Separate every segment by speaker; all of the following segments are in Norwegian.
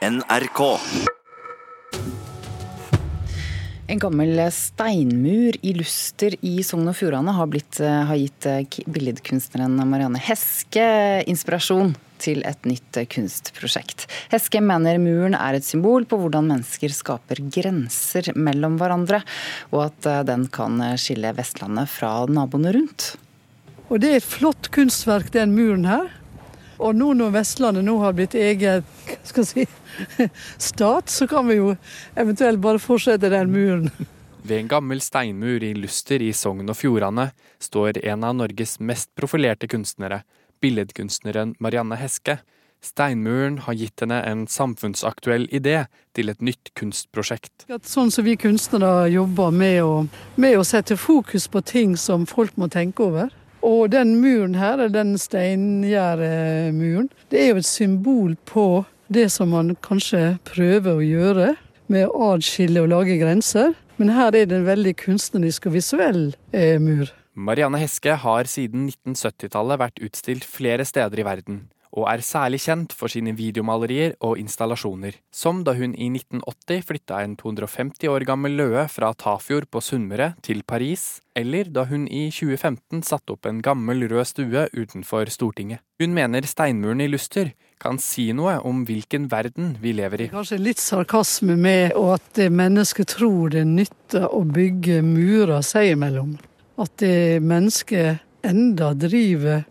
Speaker 1: NRK.
Speaker 2: En gammel steinmur i Luster i Sogn og Fjordane har, blitt, eh, har gitt eh, billedkunstneren Marianne Heske inspirasjon til et nytt eh, kunstprosjekt. Heske mener muren er et symbol på hvordan mennesker skaper grenser mellom hverandre, og at den kan skille Vestlandet fra naboene rundt.
Speaker 3: Og det er et flott kunstverk, den muren her. Og nå når Vestlandet nå har blitt eget skal si, stat, så kan vi jo eventuelt bare fortsette den muren.
Speaker 4: Ved en gammel steinmur i Luster i Sogn og Fjordane står en av Norges mest profilerte kunstnere, billedkunstneren Marianne Heske. Steinmuren har gitt henne en samfunnsaktuell idé til et nytt kunstprosjekt.
Speaker 3: At sånn som vi kunstnere jobber med å, med å sette fokus på ting som folk må tenke over. Og den muren her, den steingjerdemuren, det er jo et symbol på det som man kanskje prøver å gjøre med å adskille og lage grenser. Men her er det en veldig kunstnerisk og visuell eh, mur.
Speaker 4: Marianne Heske har siden 1970-tallet vært utstilt flere steder i verden, og er særlig kjent for sine videomalerier og installasjoner, som da hun i 1980 flytta en 250 år gammel løe fra Tafjord på Sunnmøre til Paris, eller da hun i 2015 satte opp en gammel rød stue utenfor Stortinget. Hun mener steinmuren i Luster kan si noe om hvilken verden vi lever i.
Speaker 3: Kanskje litt sarkasme med at mennesket tror det nytter å bygge murer seg imellom. At mennesket enda driver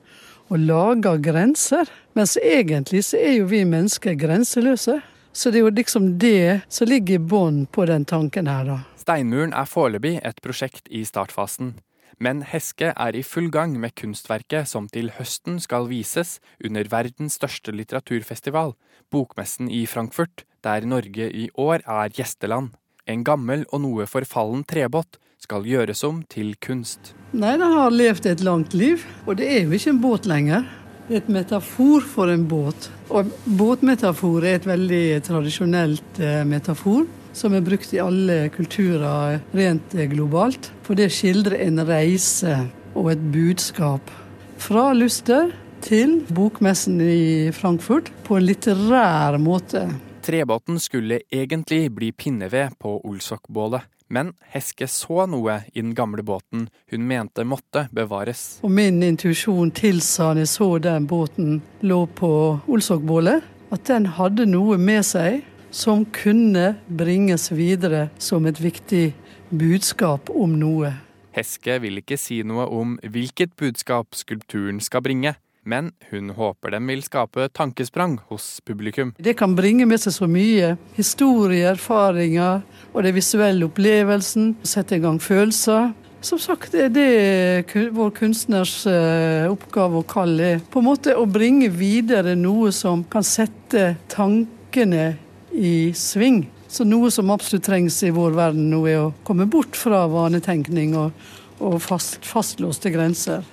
Speaker 3: og lager grenser. Mens egentlig så er jo vi mennesker grenseløse. Så det er jo liksom det som ligger i bunnen på den tanken her, da.
Speaker 4: Steinmuren er foreløpig et prosjekt i startfasen. Men Heske er i full gang med kunstverket som til høsten skal vises under verdens største litteraturfestival, Bokmessen i Frankfurt, der Norge i år er gjesteland. En gammel og noe forfallen trebåt skal gjøres om til kunst.
Speaker 3: Nei, den har levd et langt liv, og det er jo ikke en båt lenger. Det er et metafor for en båt. Og båtmetafor er et veldig tradisjonelt eh, metafor, som er brukt i alle kulturer rent eh, globalt. For det skildrer en reise og et budskap. Fra Luster til bokmessen i Frankfurt på en litterær måte.
Speaker 4: Trebåten skulle egentlig bli pinneved på Olsokbålet, men Heske så noe i den gamle båten hun mente måtte bevares.
Speaker 3: Og min intuisjon tilsa da jeg så den båten lå på Olsokbålet, at den hadde noe med seg som kunne bringes videre som et viktig budskap om noe.
Speaker 4: Heske vil ikke si noe om hvilket budskap skulpturen skal bringe, men hun håper den vil skape tankesprang hos publikum.
Speaker 3: Det kan bringe med seg så mye. Historie, erfaringer og den visuelle opplevelsen. Sette i gang følelser. Som sagt, det er det vår kunstners eh, oppgave og kall er. På en måte å bringe videre noe som kan sette tankene i sving. Så noe som absolutt trengs i vår verden nå, er å komme bort fra vanetenkning og, og fast, fastlåste grenser.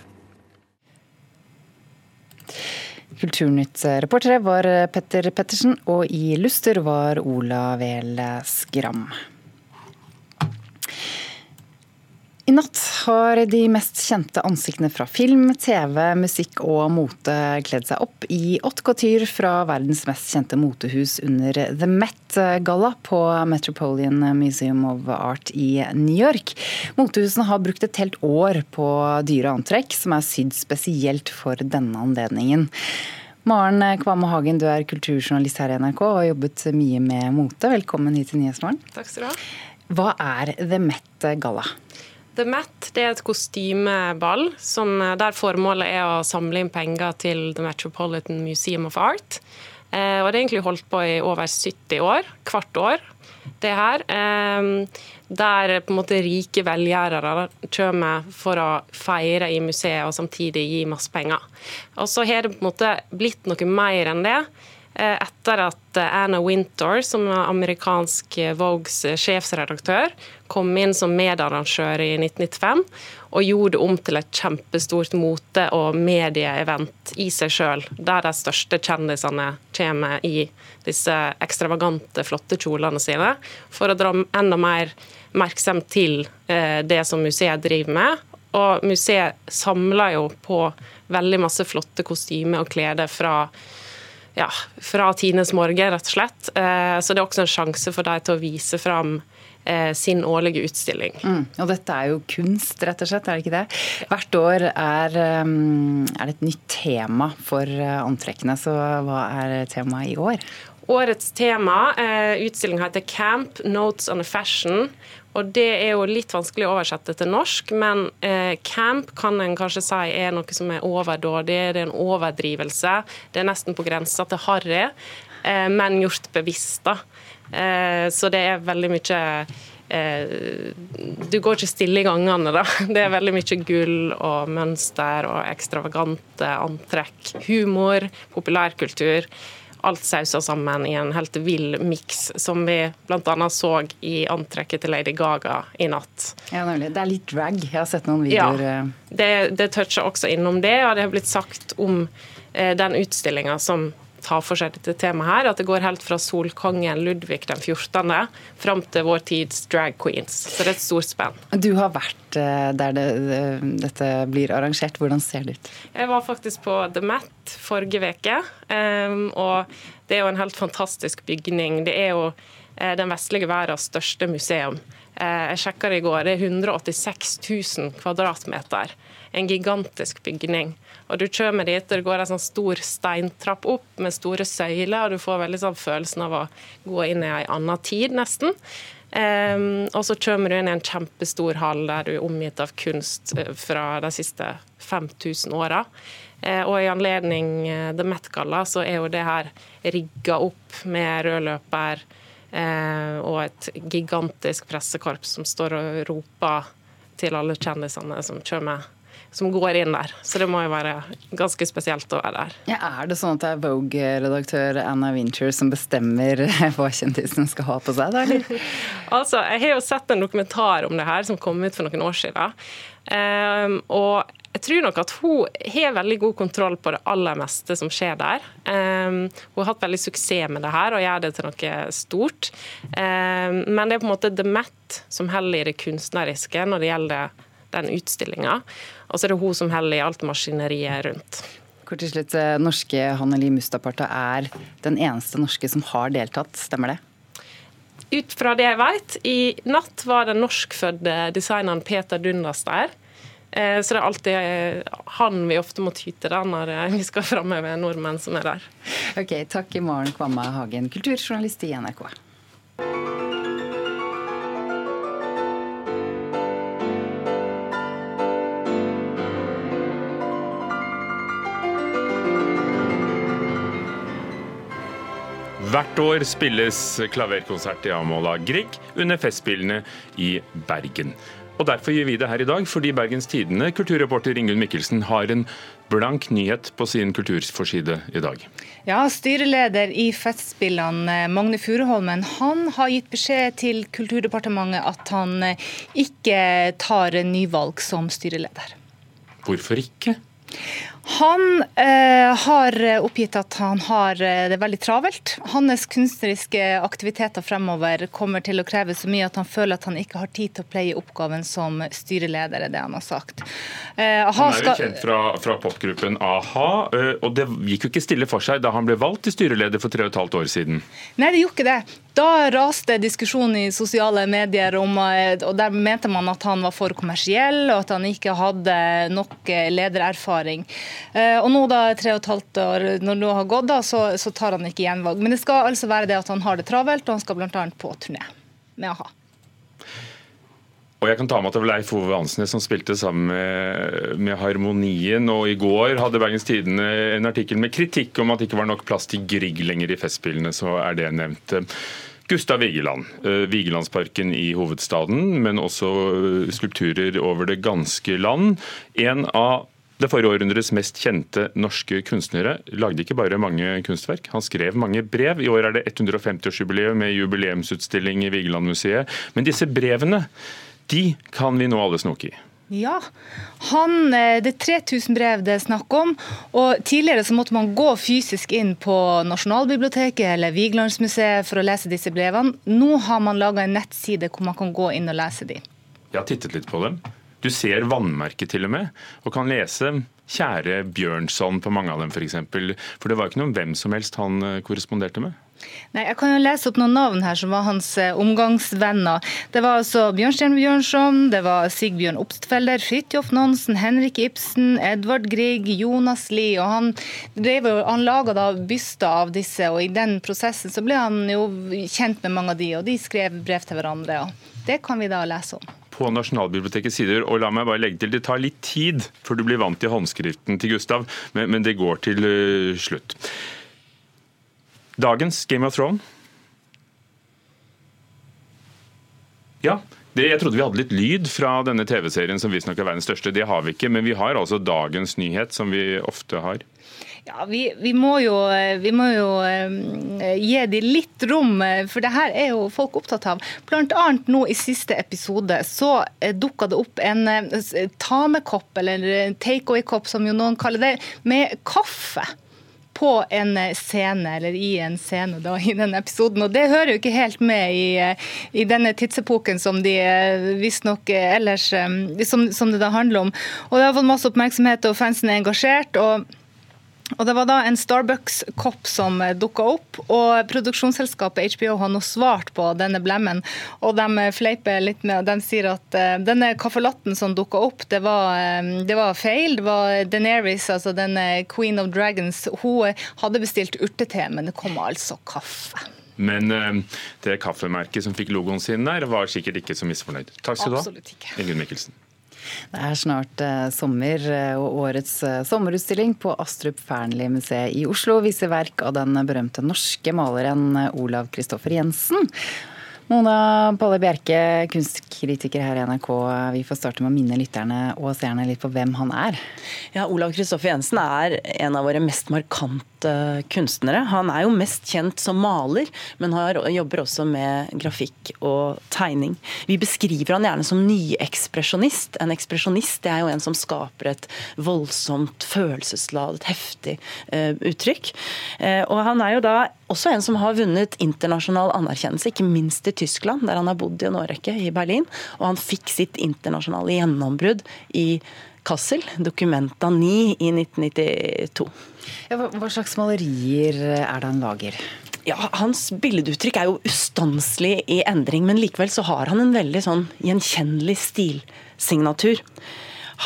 Speaker 2: Kulturnytt-reportere var Petter Pettersen, og i Luster var Ola Vel Skram. I natt har de mest kjente ansiktene fra film, TV, musikk og mote kledd seg opp i haute couture fra verdens mest kjente motehus under The Met-galla på Metropolitan Museum of Art i New York. Motehusene har brukt et helt år på dyre antrekk som er sydd spesielt for denne anledningen. Maren Kvamme Hagen, du er kulturjournalist her i NRK og har jobbet mye med mote. Velkommen hit til Nyhetsmorgen.
Speaker 5: Takk skal du ha.
Speaker 2: Hva er The Met-galla?
Speaker 5: The Met det er et kostymeball som, der formålet er å samle inn penger til The Metropolitan Museum of Art. Eh, og Det er egentlig holdt på i over 70 år, hvert år. det her. Eh, der på en måte rike velgjørere kommer for å feire i museet og samtidig gi masse penger. Og så har det på en måte blitt noe mer enn det. Eh, Etter at Anna Wintour, som er amerikansk Vogues sjefsredaktør, kom inn som medarrangør i 1995 og gjorde det om til et kjempestort mote- og medieevent i seg sjøl, der de største kjendisene kommer i disse ekstravagante, flotte kjolene sine, for å dra enda mer oppmerksomhet til eh, det som museet driver med. Og museet samler jo på veldig masse flotte kostymer og klær fra ja, fra tidenes morgen, rett og slett. Så det er også en sjanse for dem til å vise fram sin årlige utstilling.
Speaker 2: Mm. Og dette er jo kunst, rett og slett, er det ikke det? Hvert år er, er det et nytt tema for antrekkene, så hva er temaet i år?
Speaker 5: Årets tema, utstillingen utstillinga heter 'Camp Notes on a Fashion'. og Det er jo litt vanskelig å oversette til norsk, men eh, camp kan en kanskje si er noe som er overdådig, det er en overdrivelse. Det er nesten på grensa til harry, eh, men gjort bevisst. da. Eh, så det er veldig mye eh, du går ikke stille i gangene, da. Det er veldig mye gull og mønster og ekstravagante antrekk. Humor, populærkultur alt sausa sammen i en helt vill miks, som vi bl.a. så i antrekket til Lady Gaga i natt.
Speaker 2: Ja, nemlig. Det er litt drag. Jeg har sett noen videoer.
Speaker 5: Ja, eh. det, det toucher også innom det, og det har blitt sagt om den utstillinga som tar for seg dette temaet her, at det går helt fra solkongen Ludvig den 14. fram til vår tids drag queens. Så det er et stort spenn.
Speaker 2: Du har vært eh, der det, dette blir arrangert. Hvordan ser det ut?
Speaker 5: Jeg var faktisk på The Met forrige uke. Ehm, og det er jo en helt fantastisk bygning. Det er jo eh, den vestlige verdens største museum. Eh, jeg sjekka det i går. Det er 186 000 kvadratmeter. En gigantisk bygning. Og Du kommer dit, og det går en sånn stor steintrapp opp med store søyler, og du får veldig sånn følelsen av å gå inn i en annen tid, nesten. Um, og så kommer du inn i en kjempestor hall der du er omgitt av kunst eh, fra de siste 5000 åra. Uh, og i anledning uh, The Met-galla så er jo det her rigga opp med rød løper uh, og et gigantisk pressekorps som står og roper til alle kjendisene som kommer som går inn der. Så det må jo være ganske spesielt å være der.
Speaker 2: Ja, er det sånn at det er Vogue-redaktør Anna Winter som bestemmer hva kjendisen skal ha på seg, da, eller?
Speaker 5: altså, jeg har jo sett en dokumentar om det her som kom ut for noen år siden. Um, og jeg tror nok at hun har veldig god kontroll på det aller meste som skjer der. Um, hun har hatt veldig suksess med det her og gjør det til noe stort. Um, men det er på en måte The Met som heller i det kunstneriske når det gjelder den utstillinga. Og så er det hun som holder i alt maskineriet rundt.
Speaker 2: Kort til slutt, eh, Norske Hanneli Mustaparta er den eneste norske som har deltatt, stemmer det?
Speaker 5: Ut fra det jeg vet, i natt var den norskfødte designeren Peter Dundas der. Eh, så det er alltid eh, han vi ofte må ty til når vi skal framheve nordmenn som er der.
Speaker 2: Ok, Takk Maren Kvamme Hagen, kulturjournalist i NRK.
Speaker 1: Hvert år spilles klaverkonsert i Amola Grieg under Festspillene i Bergen. Og Derfor gir vi det her i dag, fordi Bergens Tidende, kulturreporter Ingunn Mikkelsen, har en blank nyhet på sin kulturforside i dag.
Speaker 6: Ja, Styreleder i Festspillene, Magne Furuholmen, han har gitt beskjed til Kulturdepartementet at han ikke tar nyvalg som styreleder.
Speaker 1: Hvorfor ikke?
Speaker 6: Han eh, har oppgitt at han har eh, det veldig travelt. Hans kunstneriske aktiviteter fremover kommer til å kreve så mye at han føler at han ikke har tid til å pleie oppgaven som styreleder, er det han har sagt.
Speaker 1: Eh, han er jo kjent fra, fra popgruppen a-ha, eh, og det gikk jo ikke stille for seg da han ble valgt til styreleder for tre og et halvt år siden.
Speaker 6: Nei, det gjorde ikke det. Da raste diskusjonen i sosiale medier om eh, og Der mente man at han var for kommersiell, og at han ikke hadde nok ledererfaring. Eh, og nå da, tre og et halvt år, når det har gått, da, så, så, tar han ikke gjenvalg. Men det skal altså være det at han har det travelt, og han skal bl.a. på turné med a-ha.
Speaker 1: Og jeg kan ta med at det var Leif Ove Ansnes som spilte sammen med, med, Harmonien. Og i går hadde Bergens Tidende en artikkel med kritikk om at det ikke var nok plass til Grieg lenger i Festspillene. Så er det nevnt. Gustav Vigeland. Eh, Vigelandsparken i hovedstaden, men også skulpturer over det ganske land. En av det forrige århundrets mest kjente norske kunstnere lagde ikke bare mange kunstverk, han skrev mange brev. I år er det 150-årsjubileum med jubileumsutstilling i Vigelandmuseet. Men disse brevene de kan vi nå alle snoke i.
Speaker 6: Ja, han, eh, det er 3000 brev det er snakk om. og Tidligere så måtte man gå fysisk inn på Nasjonalbiblioteket eller Vigelandsmuseet for å lese disse brevene. Nå har man laga en nettside hvor man kan gå inn og lese de.
Speaker 1: Jeg har tittet litt på dem. Du ser vannmerket til og med, og kan lese kjære Bjørnson på mange av dem f.eks. For, for det var ikke noen hvem som helst han eh, korresponderte med.
Speaker 6: Nei, Jeg kan jo lese opp noen navn her som var hans eh, omgangsvenner. Det var altså Bjørnstjerne Bjørnson, det var Sigbjørn Obstfelder, Fridtjof Nansen, Henrik Ibsen, Edvard Grieg, Jonas Lie. og Han, drev, han laga da byster av disse, og i den prosessen så ble han jo kjent med mange av de, og de skrev brev til hverandre. og Det kan vi da lese om
Speaker 1: på Nasjonalbibliotekets sider. Og la meg bare legge til, Det tar litt tid før du blir vant til håndskriften til Gustav, men, men det går til uh, slutt. Dagens Game of Thrones. Ja, det, jeg trodde vi hadde litt lyd fra denne TV-serien som visstnok er verdens største. Det har vi ikke, men vi har altså dagens nyhet, som vi ofte har.
Speaker 6: Ja, vi, vi, må jo, vi må jo um, gi dem litt rom, for det her er jo folk opptatt av. Blant annet nå i siste episode så dukka det opp en uh, ta-med-kopp, eller take-away-kopp som jo noen kaller det, med kaffe på en scene, eller i en scene da, i denne episoden. Og det hører jo ikke helt med i, i denne tidsepoken som de visstnok ellers som, som, det da handler om. Og det har fått masse oppmerksomhet, og fansen er engasjert. og og Det var da en Starbucks-kopp som dukka opp, og produksjonsselskapet HBO har nå svart på denne blemmen. og De fleiper litt med, de sier at uh, denne kaffelatten som dukka opp, det var, det var, feil. Det var Deneris, altså denne Queen of Dragons, hun hadde bestilt urtete, men det kom altså kaffe.
Speaker 1: Men det kaffemerket som fikk logoen sin der, var sikkert ikke så misfornøyd. Takk skal du ha, Ingunn Mikkelsen.
Speaker 2: Det er snart eh, sommer, eh, og årets eh, sommerutstilling på Astrup Fearnley-museet i Oslo viser verk av den berømte norske maleren Olav Kristoffer Jensen. Mona Palle Bjerke, kunstkritiker her i NRK. Vi får starte med å minne lytterne og seerne litt på hvem han er.
Speaker 7: Ja, Olav Kristoffer Jensen er en av våre mest markante kunstnere. Han er jo mest kjent som maler, men har, jobber også med grafikk og tegning. Vi beskriver han gjerne som nyekspresjonist. En ekspresjonist er jo en som skaper et voldsomt, følelsesladet, heftig uh, uttrykk. Uh, og han er jo da også en som har vunnet internasjonal anerkjennelse, ikke minst i Tyskland, der han har bodd i en årrekke, i Berlin. Og han fikk sitt internasjonale gjennombrudd i Kassel, Documenta 9 i 1992.
Speaker 2: Ja, hva slags malerier er det han lager?
Speaker 7: Ja, Hans billeduttrykk er jo ustanselig i endring, men likevel så har han en veldig sånn gjenkjennelig stilsignatur.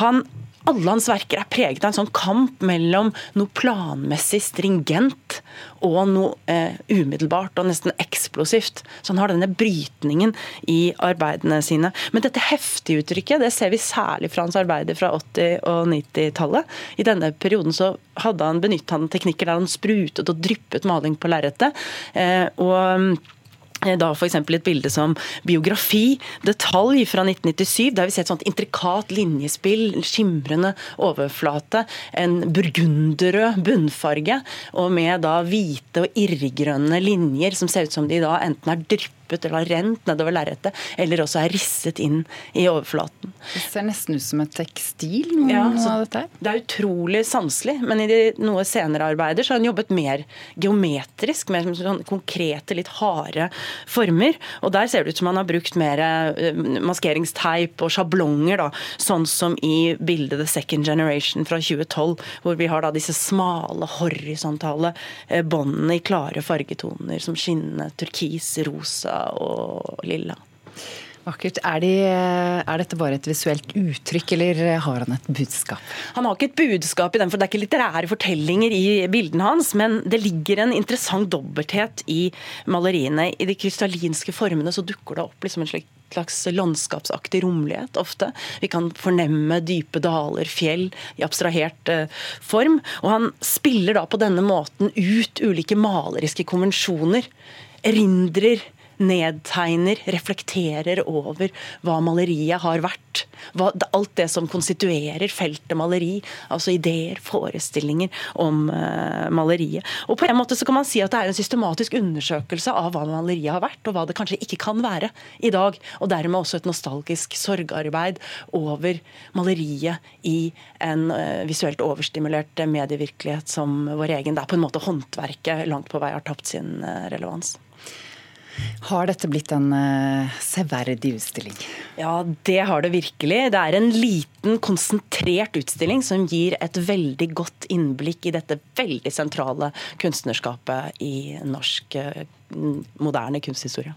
Speaker 7: Han alle hans verker er preget av en sånn kamp mellom noe planmessig stringent og noe eh, umiddelbart og nesten eksplosivt. Så han har denne brytningen i arbeidene sine. Men dette heftige uttrykket det ser vi særlig fra hans arbeider fra 80- og 90-tallet. I denne perioden så hadde han benyttet han teknikker der han sprutet og dryppet maling på lerretet. Eh, og da f.eks. et bilde som biografi, detalj fra 1997. Der vi ser et sånt intrikat linjespill, skimrende overflate, en burgunderrød bunnfarge, og med da hvite og irrgrønne linjer som ser ut som de da enten er dryppet dryppet eller har rent nedover lerretet, eller også er risset inn i overflaten.
Speaker 2: Det ser nesten ut som et tekstil, noe ja, av dette
Speaker 7: Det er utrolig sanselig, men i de noe senere arbeider så har hun jobbet mer geometrisk, mer som sånn konkrete, litt harde former. Og der ser det ut som han har brukt mer eh, maskeringsteip og sjablonger, da, sånn som i bildet The Second Generation fra 2012, hvor vi har da disse smale, horisontale eh, båndene i klare fargetoner som skinnende turkis, rosa og lilla.
Speaker 2: Vakkert. Er, de, er, dette bare et visuelt uttrykk, eller har han et budskap?
Speaker 7: Han har ikke et budskap i den, for det er ikke litterære fortellinger i bildene hans, men det ligger en interessant dobbelthet i maleriene. I de krystallinske formene så dukker det opp liksom en slags landskapsaktig romlighet ofte. Vi kan fornemme dype daler, fjell, i abstrahert uh, form. Og han spiller da på denne måten ut ulike maleriske konvensjoner. Erindrer nedtegner, reflekterer over hva maleriet har vært. Hva, alt det som konstituerer feltet maleri. Altså ideer, forestillinger om uh, maleriet. Og på en måte så kan man si at det er en systematisk undersøkelse av hva maleriet har vært, og hva det kanskje ikke kan være i dag. Og dermed også et nostalgisk sorgarbeid over maleriet i en uh, visuelt overstimulert medievirkelighet som vår egen. Det er på en måte håndverket langt på vei har tapt sin uh, relevans.
Speaker 2: Har dette blitt en uh, severdig utstilling?
Speaker 7: Ja, det har det virkelig. Det er en liten, konsentrert utstilling som gir et veldig godt innblikk i dette veldig sentrale kunstnerskapet i norsk uh, moderne kunsthistorie.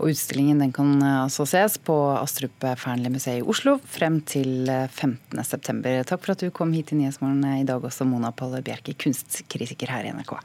Speaker 2: Og Utstillingen den kan altså ses på Astrup Fearnley-museet i Oslo frem til 15.9. Takk for at du kom hit til Nyhetsmorgen i dag også, Mona Palle Bjerke, kunstkritiker her i NRK.